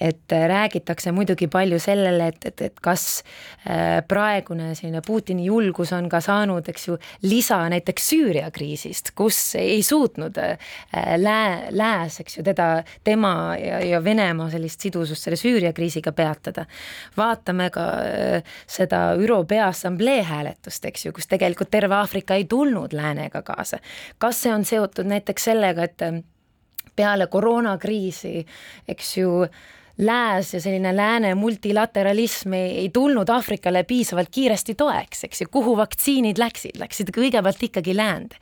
et äh, räägitakse muidugi palju sellele, et, et, et kas äh, praegune selline Putini julgus on ka saanud, eks ju, lisa näiteks Süüria kriisist, kus ei suutnud lää-, lääs, eks ju, teda, tema ja, ja Venemaa sellist sidusust selle Süüria kriisiga peatada. vaatame ka seda ÜRO pea Peaassamblee hääletust, eks ju, kus tegelikult terve Aafrika ei tulnud läänega kaasa. kas see on seotud näiteks sellega, et peale koroonakriisi, eks ju, lääs ja selline lääne multilateralism ei, ei tulnud Aafrikale piisavalt kiiresti toeks, eks ju, kuhu vaktsiinid läksid, läksid kõigepealt ikkagi läände.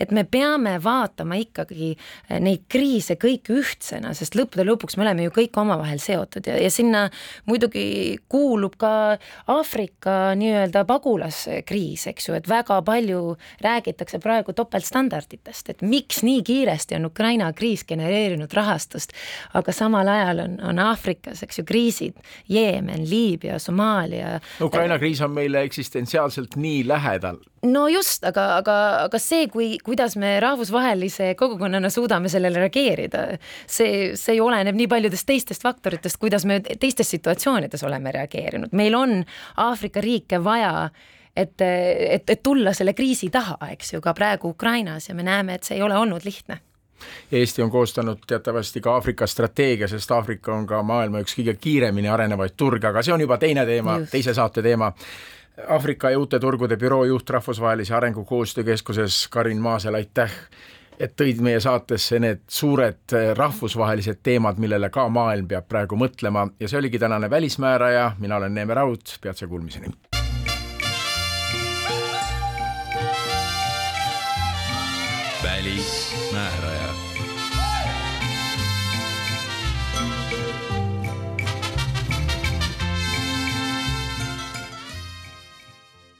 et me peame vaatama ikkagi eh, neid kriise kõik ühtsena, sest lõppude lõpuks me oleme ju kõik omavahel seotud ja, ja sinna muidugi kuulub ka Aafrika nii-öelda pagulaskriis, eks ju, et väga palju räägitakse praegu topeltstandarditest, et miks nii kiiresti on Ukraina kriis genereerinud rahastust, aga samal ajal on, on Aafrika Aafrikas, eks ju, kriisid, Jeemen, Liibüa, Somaalia. Ukraina kriis on meile eksistentsiaalselt nii lähedal. no just, aga, aga, aga see, kui, kuidas me rahvusvahelise kogukonnana suudame sellele reageerida, see, see oleneb nii paljudest teistest faktoritest, kuidas me teistes situatsioonides oleme reageerinud, meil on Aafrika riike vaja et, et, et tulla selle kriisi taha, eks ju, ka praegu Ukrainas ja me näeme, et see ei ole olnud lihtne Eesti on koostanud teatavasti ka Aafrika strateegia, sest Aafrika on ka maailma üks kõige kiiremini arenevaid turge, aga see on juba teine teema, teise saate teema. Aafrika ja uute turgude büroo juht Rahvusvahelise Arengukoostöö Keskuses Karin Maasel, aitäh et tõid meie saatesse need suured rahvusvahelised teemad, millele ka maailm peab praegu mõtlema ja see oligi tänane Välismääraja, mina olen Neeme Raud, peatse kuulmiseni. välismääraja.